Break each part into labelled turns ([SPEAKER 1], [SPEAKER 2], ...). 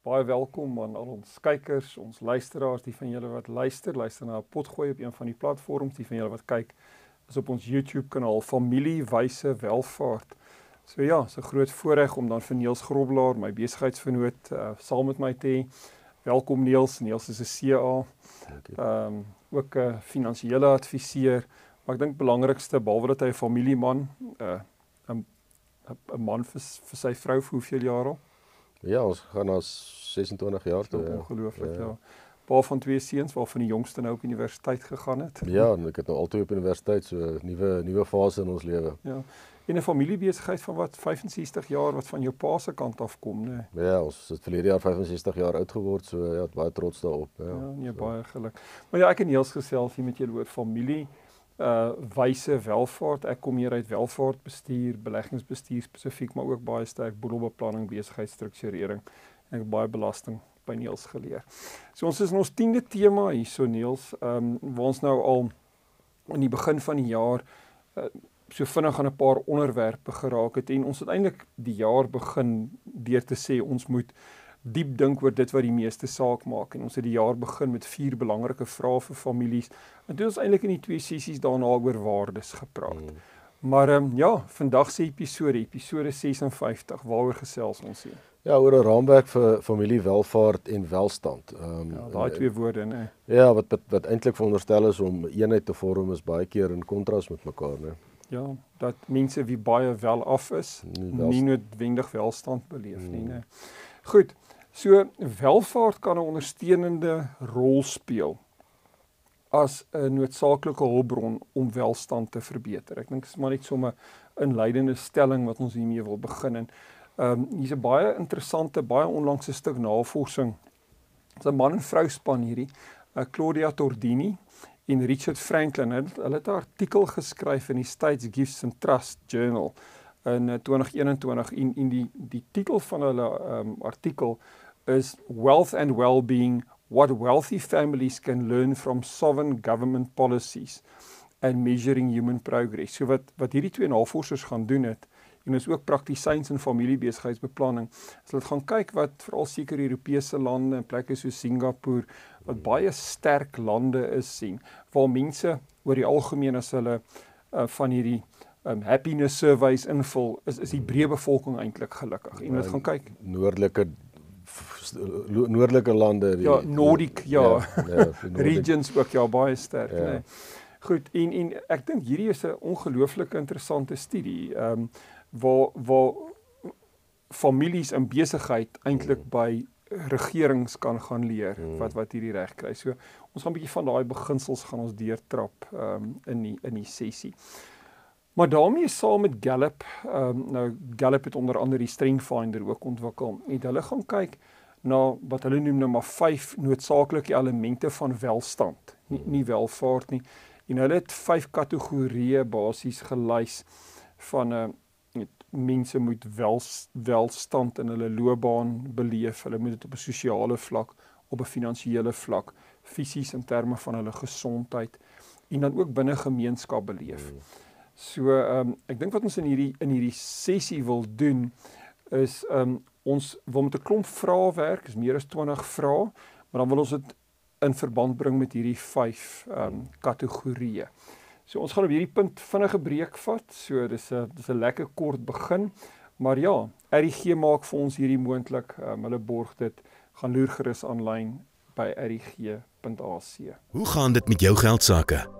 [SPEAKER 1] Baie welkom aan al ons kykers, ons luisteraars, die van julle wat luister, luister na 'n potgooi op een van die platforms, die van julle wat kyk is op ons YouTube kanaal Familie Wyse Welvaart. So ja, so groot voorreg om dan vir Niels Groblaar, my besigheidsvernoot, uh, saam met my te hê. Welkom Niels, Niels is 'n CA. Ehm um, ook 'n finansiële adviseur, maar ek dink belangrikste behalwe dat hy 'n familieman, 'n uh, 'n 'n man vir vir sy vrou vir hoeveel jaar al?
[SPEAKER 2] Ja, ons gaan na 26 jaar toe.
[SPEAKER 1] Ja. Ongelooflik, ja. ja. Paar van twee seuns waarvan die jongste nou op universiteit gegaan het.
[SPEAKER 2] Ja, en ek het nou altyd op universiteit so 'n nuwe nuwe fase in ons lewe.
[SPEAKER 1] Ja. En 'n familiebesigheid van wat 65 jaar wat van jou pa se kant af kom, né?
[SPEAKER 2] Nee. Ja, ons het verlede jaar 65 jaar oud geword, so ja, baie trots daarop, ja.
[SPEAKER 1] Ja, nee,
[SPEAKER 2] so.
[SPEAKER 1] baie geluk. Maar ja, ek en Niels gesels hier met julle oor familie uh wyse welvaart. Ek kom hier uit welvaartbestuur, beleggingsbestuur spesifiek, maar ook baie sterk boedelbeplanning, besigheidstrukturering en baie belasting by Niels geleer. So ons is in ons 10de tema hierso Niels, ehm um, waar ons nou al in die begin van die jaar uh, so vinnig aan 'n paar onderwerpe geraak het en ons het eintlik die jaar begin deur te sê ons moet diep dink oor dit wat die meeste saak maak en ons het die jaar begin met vier belangrike vrae vir families en dit is eintlik in die twee sessies daarna oor waardes gepraat. Hmm. Maar ehm um, ja, vandag se episode, episode 56, waaroor gesels ons hier?
[SPEAKER 2] Ja, oor 'n raamwerk vir familiewelvaart en welstand. Ehm um,
[SPEAKER 1] ja, daai twee woorde, né?
[SPEAKER 2] Ja, wat wat, wat eintlik veronderstel is om eenheid te vorm is baie keer in kontras met mekaar, né?
[SPEAKER 1] Ja, dat mense wie baie wel af is, nie, nie noodwendig welstand beleef nie, hmm. né? Goed. So welvaart kan 'n ondersteunende rol speel as 'n noodsaaklike hulpbron om welstand te verbeter. Ek dink dit is maar net so 'n inleidende stelling wat ons hiermee wil begin en ehm um, hier's 'n baie interessante, baie onlangse stuk navorsing. Dit's 'n man en vrou span hierdie, uh, Claudia Tordini en Richard Franklin. Hulle het 'n artikel geskryf in die States Gifts and Trust Journal in 2021 en in die die titel van hulle um, artikel is Wealth and Well-being what wealthy families can learn from sovereign government policies and measuring human progress. So wat wat hierdie twee navorsers gaan doen het en is ook praktisyns in familiebesigheidsbeplanning. So hulle gaan kyk wat veral seker Europese lande en plekke soos Singapore wat baie sterk lande is sien waar mense oor die algemeen as hulle uh, van hierdie um, happiness surveys invul is is die breë bevolking eintlik gelukkig. En ons gaan kyk
[SPEAKER 2] noordelike noordelike lande
[SPEAKER 1] die Ja, Nordic ja. ja, ja regions ook ja baie sterk, ja. nee. Goed, en en ek dink hierdie is 'n ongelooflike interessante studie. Ehm um, waar waar families in besigheid eintlik mm. by regerings kan gaan leer mm. wat wat hierdie reg kry. So ons gaan 'n bietjie van daai beginsels gaan ons deurtrap ehm um, in die in die sessie. Maar daarmee saam met Gallup, ehm um, nou Gallup het onder andere die Strength Finder ook ontwikkel. En hulle gaan kyk na wat hulle noem nou maar vyf noodsaaklike elemente van welstand, nie nie welvaart nie. En hulle het vyf kategorieë basies gelys van 'n uh, eh, mense moet wel welstand in hulle loopbaan beleef. Hulle moet dit op 'n sosiale vlak, op 'n finansiële vlak, fisies in terme van hulle gesondheid en dan ook binne gemeenskap beleef. Hmm. So ehm um, ek dink wat ons in hierdie in hierdie sessie wil doen is ehm um, ons wil met 'n klomp vrae werk, is meer as 20 vrae, maar dan wil ons dit in verband bring met hierdie 5 ehm um, kategorieë. So ons gaan op hierdie punt vinnige breek vat. So dis 'n dis 'n lekker kort begin. Maar ja, RIG maak vir ons hierdie moontlik. Um, hulle borg dit. Gaan loer gerus aanlyn by rig.ac.
[SPEAKER 3] Hoe gaan dit met jou geld sake?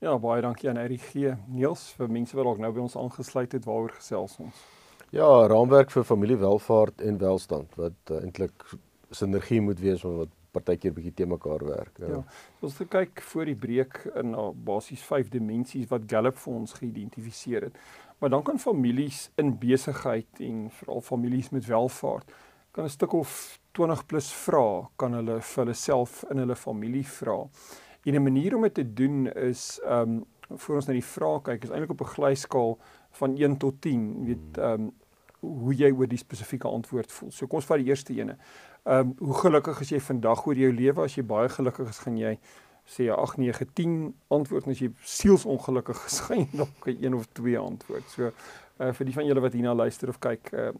[SPEAKER 1] Ja, baie dankie aan RUG. Niels, vir mense wat dalk nou by ons aangesluit het, waaroor gesels ons?
[SPEAKER 2] Ja, raamwerk vir familiewelvaart en welstand wat uh, eintlik sinergie moet wees van wat partykeer bietjie te mekaar werk. Ja. ja.
[SPEAKER 1] Ons het gekyk voor die breek in na basies 5 dimensies wat Gallup vir ons geïdentifiseer het. Maar dan kan families in besigheid en veral families met welvaart kan 'n stuk of 20 plus vra kan hulle vir hulle self in hulle familie vra. En 'n manier om dit te doen is ehm um, voor ons na die vrae kyk is eintlik op 'n glyskaal van 1 tot 10, weet ehm um, hoe jy oor die spesifieke antwoord voel. So kom ons vat die eerste ene. Ehm um, hoe gelukkig is jy vandag oor jou lewe? As jy baie gelukkig is, gaan jy sê 8 9 10 antwoord en as jy sielsongelukkig geskyn dalk 'n een of twee antwoord. So uh, vir die van julle wat hierna luister of kyk, uh,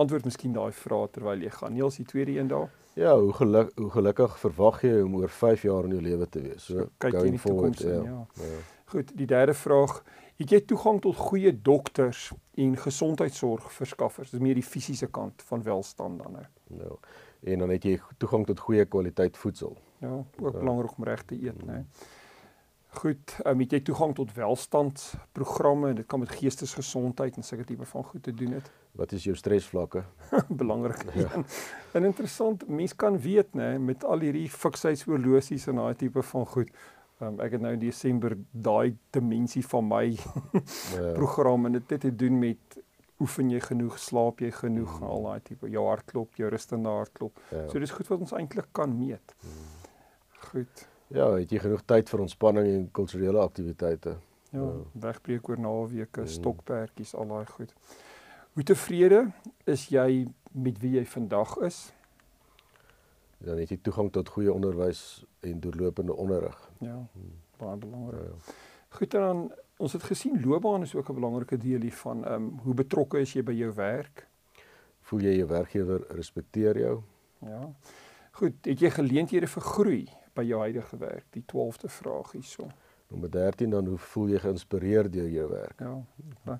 [SPEAKER 1] antwoord miskien daai vrae terwyl jy gaan. Niels, die tweede een daar.
[SPEAKER 2] Ja, hoe geluk hoe gelukkig verwag jy om oor 5 jaar in jou lewe te wees? So,
[SPEAKER 1] kyk jy in die toekoms ja, ja. ja. Goed, die derde vraag, het jy toegang tot goeie dokters en gesondheidsorg verskaffers? Dis meer die fisiese kant van welstand dan nou.
[SPEAKER 2] Nou. En dan het jy toegang tot goeie kwaliteit voedsel.
[SPEAKER 1] Ja, ook ja. belangrik om reg te eet, né? Nee. Goed, um, het jy toegang tot welstand programme? Dit kan met geestesgesondheid en sulke tipe van goed te doen het.
[SPEAKER 2] Wat is jou stresvlakke?
[SPEAKER 1] belangrik. Ja. En interessant, mense kan weet, né, met al hierdie fiksheidsoorlosies en daai tipe van goed. Um, ek het nou in Desember daai dimensie van my ja. program en dit het te doen met oefen jy genoeg, slaap jy genoeg, mm. al daai tipe jou hartklop, jou rustende hartklop. Ja. So dis goed wat ons eintlik kan meet. Mm. Goed.
[SPEAKER 2] Ja, het jy genoeg tyd vir ontspanning en kulturele aktiwiteite?
[SPEAKER 1] Ja, ja. wegbreek oor naweke, mm. stokperdjies, al daai goed. Hoe tevrede is jy met wie jy vandag is?
[SPEAKER 2] Dan het jy toegang tot goeie onderwys en deurlopende onderrig.
[SPEAKER 1] Ja, mm. baie belangrik. Ja, ja. Goed dan ons het gesien loopbaan is ook 'n belangrike deel hiervan. Ehm um, hoe betrokke is jy by jou werk?
[SPEAKER 2] Voel jy jou werkgewer respekteer jou?
[SPEAKER 1] Ja. Goed, het jy geleenthede vir groei? by jou huidige werk? Die 12de vraag hierso.
[SPEAKER 2] Nommer 13 dan hoe voel jy geïnspireer deur jou werk?
[SPEAKER 1] Ja.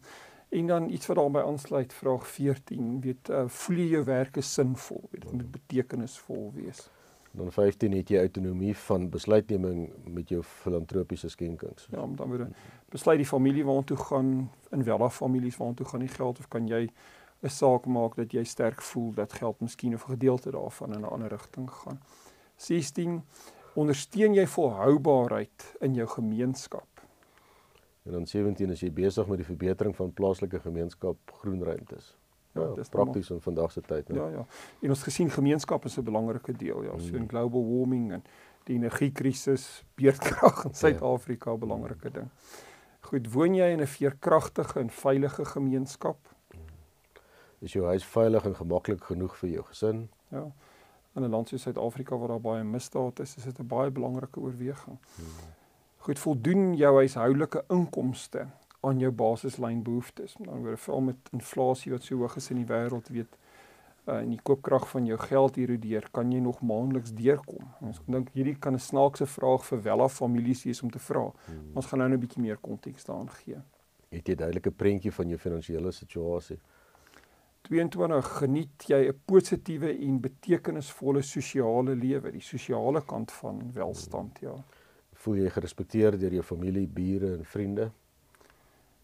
[SPEAKER 1] En dan iets wat daarby aansluit, vraag 14, weet uh, voel jy jou werk is sinvol? Weet dit moet betekenisvol wees.
[SPEAKER 2] Dan 15 het jy autonomie van besluitneming met jou filantropiese skenkings.
[SPEAKER 1] Ja, dan word besluit die familie waartoe gaan in welle families waartoe gaan die geld of kan jy 'n saak maak dat jy sterk voel dat geld miskien 'n gedeelte daarvan in 'n ander rigting gaan. 16 ondersteun jy volhoubaarheid in jou gemeenskap?
[SPEAKER 2] En dan 17 is jy besig met die verbetering van plaaslike gemeenskap groenruimtes. Ja, ja dis prakties in vandag se tyd,
[SPEAKER 1] né? Ja, ja. En ons gesien gemeenskap is 'n belangrike deel, ja, so in mm. global warming en die energiekrisis, beerdkrag in ja. Suid-Afrika 'n belangrike ding. Goed, woon jy in 'n veerkragtige en veilige gemeenskap?
[SPEAKER 2] Is jou huis veilig en gemaklik genoeg vir jou gesin?
[SPEAKER 1] Ja in 'n land soos Suid-Afrika waar daar baie misdaad is, is dit 'n baie belangrike oorweging. Hmm. Goed, voldoen jou huishoudelike inkomste aan jou basislyn behoeftes. Dan word veral met inflasie wat so hoog is in die wêreld, weet uh, en die koopkrag van jou geld erodeer, kan jy nog maandeliks deurkom. Ons dink hierdie kan 'n snaakse vraag vir wella families wees om te vra. Hmm. Ons gaan nou 'n bietjie meer konteks daaraan gee.
[SPEAKER 2] Het jy 'n duidelike prentjie van jou finansiële situasie?
[SPEAKER 1] 22 geniet jy 'n positiewe en betekenisvolle sosiale lewe, die sosiale kant van welstand, ja.
[SPEAKER 2] Voel jy gerespekteer deur jou familie, bure en vriende?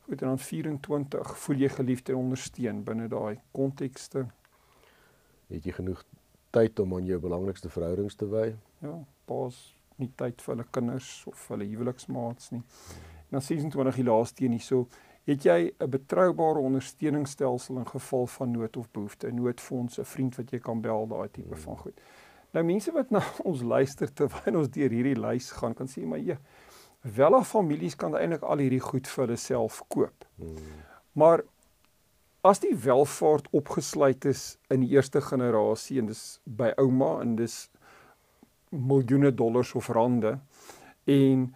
[SPEAKER 1] Goed, en dan 24, voel jy geliefd en ondersteun binne daai kontekste?
[SPEAKER 2] Het jy genoeg tyd om aan jou belangrikste verhoudings te wy?
[SPEAKER 1] Ja, pas nie tyd vir hulle kinders of hulle huweliksmaats nie. En dan 26 die laaste een hierso, Het jy 'n betroubare ondersteuningsstelsel in geval van nood of behoefte, 'n noodfonds, 'n vriend wat jy kan bel, daai tipe hmm. van goed. Nou mense wat na ons luister terwyl ons deur hierdie lys gaan, kan sê maar ja, welle families kan eintlik al hierdie goed vir hulle self koop. Hmm. Maar as die welvaart opgesluit is in die eerste generasie en dis by ouma en dis miljoene dollars of rande en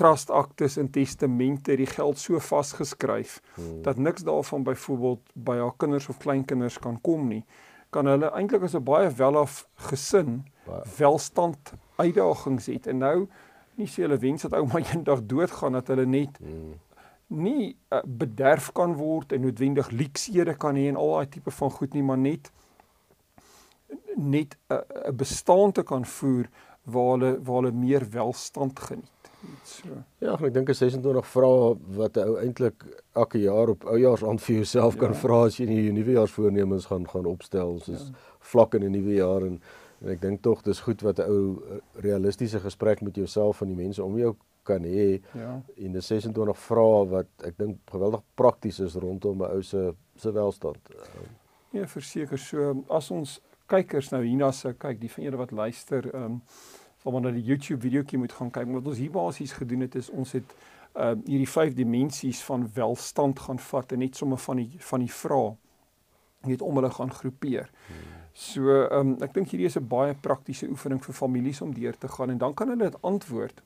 [SPEAKER 1] trust aktes en testamente die geld so vasgeskryf hmm. dat niks daarvan byvoorbeeld by haar kinders of kleinkinders kan kom nie kan hulle eintlik as 'n baie welaf gesin welstand uitdagings het en nou nie sê hulle wens dat ouma eendag doodgaan dat hulle net hmm. nie uh, bederf kan word en noodwendig leksede kan hê en al daai tipe van goed nie, maar net net 'n uh, 'n bestaan te kan voer waar hulle waar hulle meer welstand geniet. So.
[SPEAKER 2] Ja, ek dink as 26 vrae wat 'n ou eintlik elke jaar op oujaars aan vir jouself ja. kan vra as jy nie jou nuwejaarsvoornemens gaan gaan opstel soos ja. vlak in 'n nuwe jaar en en ek dink tog dis goed wat 'n ou realistiese gesprek met jouself en die mense om jou kan hê. Ja. En die 26 vrae wat ek dink geweldig prakties is rondom 'n ou se se welstand.
[SPEAKER 1] Ja, verseker so as ons kykers nou hierna se kyk, die van julle wat luister, ehm um, sal maar na die YouTube videoetjie moet gaan kyk. Wat ons hier basies gedoen het is ons het uh, hierdie vyf dimensies van welstand gaan vat en net sommer van die van die vrae net om hulle gaan groepeer. So ehm um, ek dink hierdie is 'n baie praktiese oefening vir families om deur te gaan en dan kan hulle dit antwoord.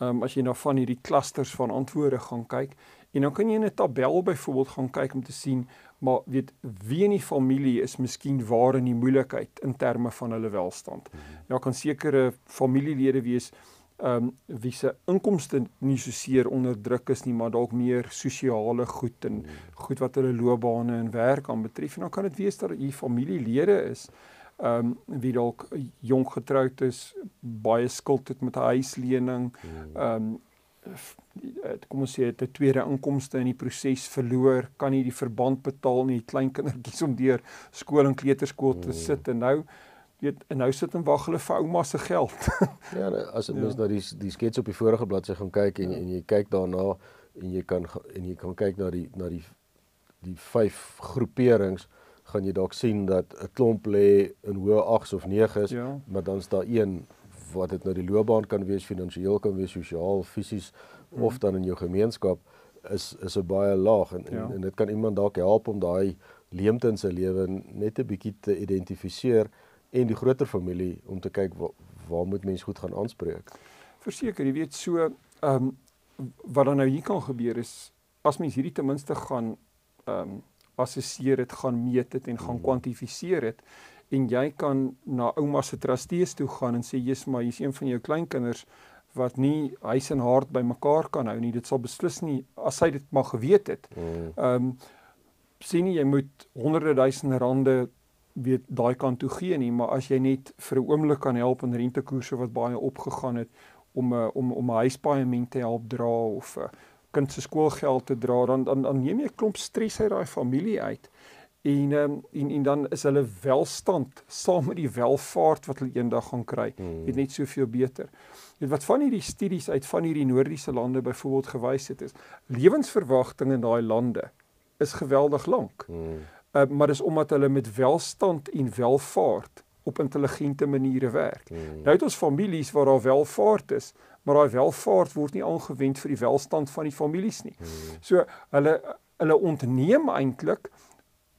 [SPEAKER 1] Ehm um, as jy na van hierdie klusters van antwoorde gaan kyk en dan kan jy in 'n tabel byvoorbeeld gaan kyk om te sien maar weet wie in die familie is miskien waar in die moeilikheid in terme van hulle welstand. Mhm. Ja, kan sekere familielede wees ehm um, wie se inkomste nie so seer onder druk is nie, maar dalk meer sosiale goed en mhm. goed wat hulle loopbane en werk aan betref. En dan kan dit wees dat hier familielede is ehm um, wie dalk jonk getroud is, baie skuld het met 'n huislening, mhm. ehm um, kom ons sê het 'n tweede inkomste in die proses verloor, kan nie die verband betaal nie, kleinkindertjies om deur skool en kleuterskool te hmm. sit en nou weet en nou sit en wag hulle vir ouma se geld.
[SPEAKER 2] ja, nou, as jy mens ja. na die die skets op die vorige bladsy gaan kyk en, ja. en jy kyk daarna en jy kan en jy kan kyk na die na die die vyf groeperings gaan jy dalk sien dat 'n klomp lê in hoë 8s of 9s, ja. maar dan's daar een wat dit nou die loopbaan kan wees, finansiëel kan wees, sosiaal, fisies mm. of dan in jou gemeenskap is is 'n baie laag en, ja. en en dit kan iemand dalk help om daai leemte in sy lewe net 'n bietjie te identifiseer en die groter familie om te kyk waar, waar moet mens goed gaan aanspreek.
[SPEAKER 1] Verseker, jy weet so ehm um, wat dan nou hier kan gebeur is as mens hierdie ten minste gaan ehm um, assesseer dit, gaan meet dit en gaan mm. kwantifiseer dit en jy kan na ouma se trustees toe gaan en sê jy's maar hier's een van jou kleinkinders wat nie huis en hart bymekaar kan hou nie. Dit sal beslis nie as hy dit maar geweet het. Mm. ehm um, sien jy moet honderde duisende rande weet daai kant toe gee nie maar as jy net vir 'n oomblik kan help in rentekoerse wat baie opgegaan het om 'n uh, om om 'n huispaaiement te help dra of 'n uh, kind se skoolgeld te dra dan dan, dan neem jy 'n klomp stres uit daai familie uit en um, en en dan is hulle welstand saam met die welvaart wat hulle eendag gaan kry hmm. het net soveel beter. Weet wat van hierdie studies uit van hierdie noordiese lande byvoorbeeld gewys het is lewensverwagting in daai lande is geweldig lank. Hmm. Uh, maar dis omdat hulle met welstand en welvaart op intelligente maniere werk. Hmm. Nou het ons families waar daar welvaart is, maar daai welvaart word nie aangewend vir die welstand van die families nie. Hmm. So hulle hulle ontneem eintlik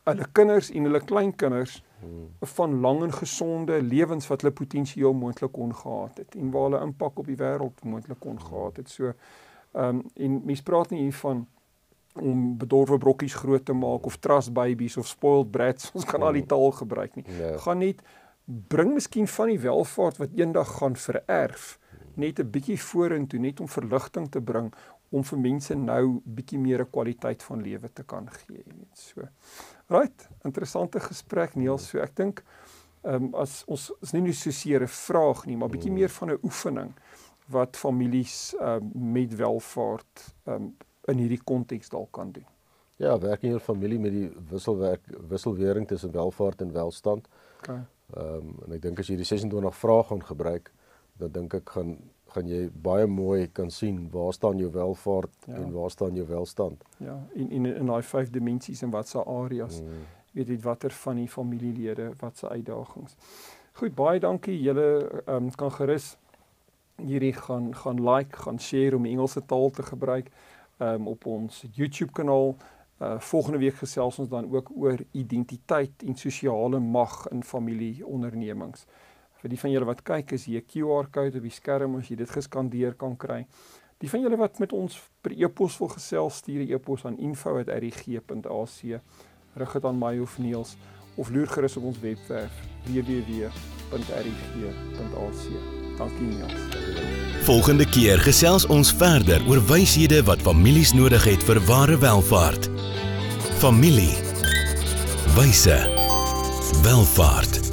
[SPEAKER 1] hulle kinders en hulle kleinkinders hmm. van lang en gesonde lewens wat hulle potensieel moontlik kon gehad het en waar hulle impak op die wêreld moontlik kon gehad het. So ehm um, en mense praat nie hier van om bedorwe brokkies groot te maak of trust babies of spoiled brats. Ons kan al die hmm. taal gebruik nie. Nee. Gaan net bring miskien van die welvaart wat eendag gaan vererf net 'n bietjie vorentoe net om verligting te bring om vir mense nou bietjie meer 'n kwaliteit van lewe te kan gee, jy weet. So Right, interessante gesprek Niels. So ek dink ehm um, as ons is nie net so seer 'n vraag nie, maar bietjie mm. meer van 'n oefening wat families ehm um, met welvaart ehm um, in hierdie konteks dalk kan doen.
[SPEAKER 2] Ja, werk in 'n familie met die wisselwerk wisselwering tussen welvaart en welstand. Okay. Ehm um, en ek dink as jy die 26 vrae gaan gebruik, dan dink ek gaan gaan jy baie mooi kan sien waar staan jou welvaart ja. en waar staan jou welstand.
[SPEAKER 1] Ja, in in in daai vyf dimensies en wat se areas. Mm. Weet jy watter van die familielede wat se uitdagings. Goed, baie dankie. Julle um, kan gerus hierdie gaan gaan like, gaan share om Engelse taal te gebruik um, op ons YouTube kanaal. Uh, volgende week gesels ons dan ook oor identiteit en sosiale mag in familieondernemings Vir die van julle wat kyk, is hier 'n QR-kode op die skerm as jy dit geskandeer kan kry. Die van julle wat met ons per e-pos wil gesels, stuur 'n e-pos aan info@rg.ac. Rig dit aan my of Niels of loer gerus op ons webwerf www.rg.ac. Dankie Niels.
[SPEAKER 3] Volgende keer gesels ons verder oor wyshede wat families nodig het vir ware welvaart. Familie. Wyse. Welvaart.